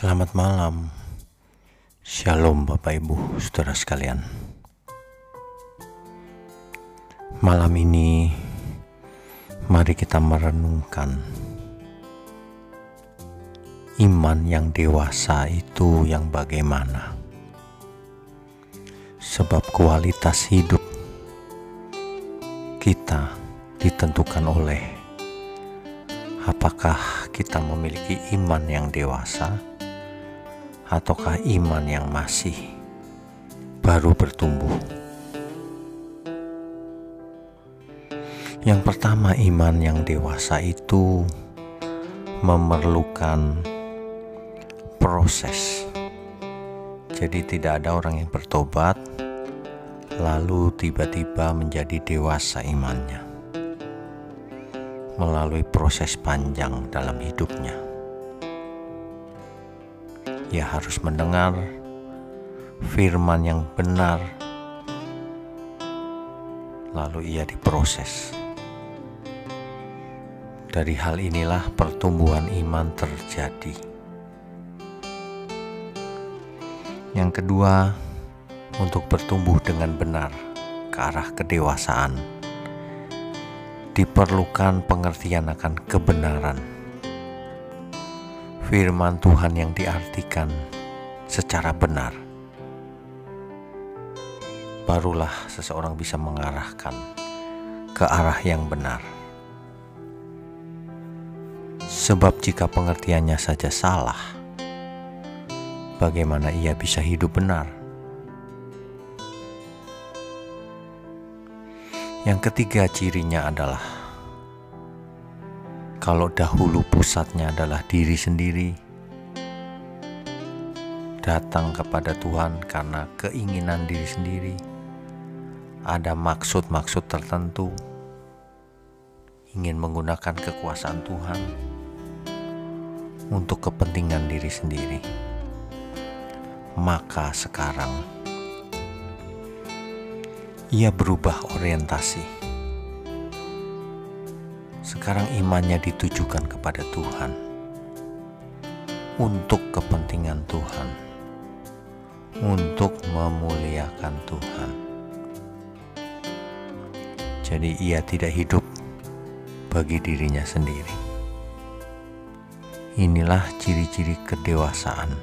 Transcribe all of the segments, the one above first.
Selamat malam. Shalom Bapak Ibu, Saudara sekalian. Malam ini mari kita merenungkan iman yang dewasa itu yang bagaimana. Sebab kualitas hidup kita ditentukan oleh apakah kita memiliki iman yang dewasa ataukah iman yang masih baru bertumbuh. Yang pertama, iman yang dewasa itu memerlukan proses. Jadi, tidak ada orang yang bertobat lalu tiba-tiba menjadi dewasa imannya melalui proses panjang dalam hidupnya ia harus mendengar firman yang benar, lalu ia diproses. Dari hal inilah pertumbuhan iman terjadi. Yang kedua, untuk bertumbuh dengan benar ke arah kedewasaan, diperlukan pengertian akan kebenaran firman Tuhan yang diartikan secara benar, barulah seseorang bisa mengarahkan ke arah yang benar. Sebab, jika pengertiannya saja salah, bagaimana ia bisa hidup benar? Yang ketiga, cirinya adalah kalau dahulu pusatnya adalah diri sendiri, datang kepada Tuhan karena keinginan diri sendiri, ada maksud-maksud tertentu, ingin menggunakan kekuasaan Tuhan untuk kepentingan diri sendiri, maka sekarang ia berubah orientasi sekarang imannya ditujukan kepada Tuhan untuk kepentingan Tuhan, untuk memuliakan Tuhan. Jadi, ia tidak hidup bagi dirinya sendiri. Inilah ciri-ciri kedewasaan,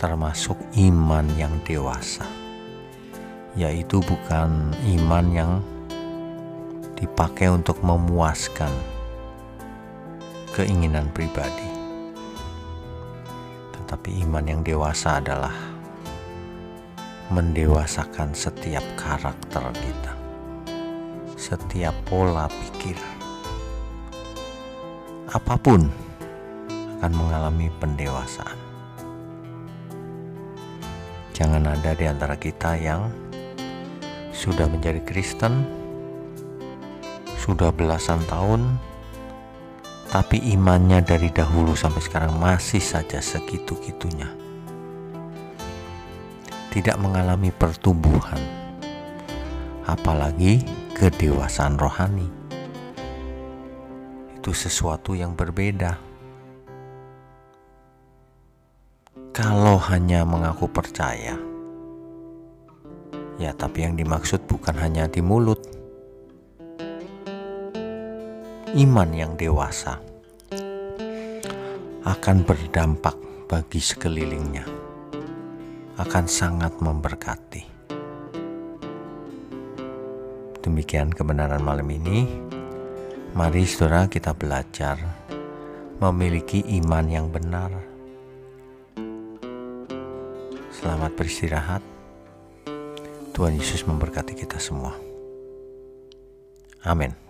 termasuk iman yang dewasa, yaitu bukan iman yang dipakai untuk memuaskan keinginan pribadi. Tetapi iman yang dewasa adalah mendewasakan setiap karakter kita, setiap pola pikir. Apa pun akan mengalami pendewasaan. Jangan ada di antara kita yang sudah menjadi Kristen sudah belasan tahun, tapi imannya dari dahulu sampai sekarang masih saja segitu-gitunya. Tidak mengalami pertumbuhan, apalagi kedewasaan rohani. Itu sesuatu yang berbeda. Kalau hanya mengaku percaya, ya, tapi yang dimaksud bukan hanya di mulut iman yang dewasa akan berdampak bagi sekelilingnya, akan sangat memberkati. Demikian kebenaran malam ini. Mari saudara kita belajar memiliki iman yang benar. Selamat beristirahat. Tuhan Yesus memberkati kita semua. Amin.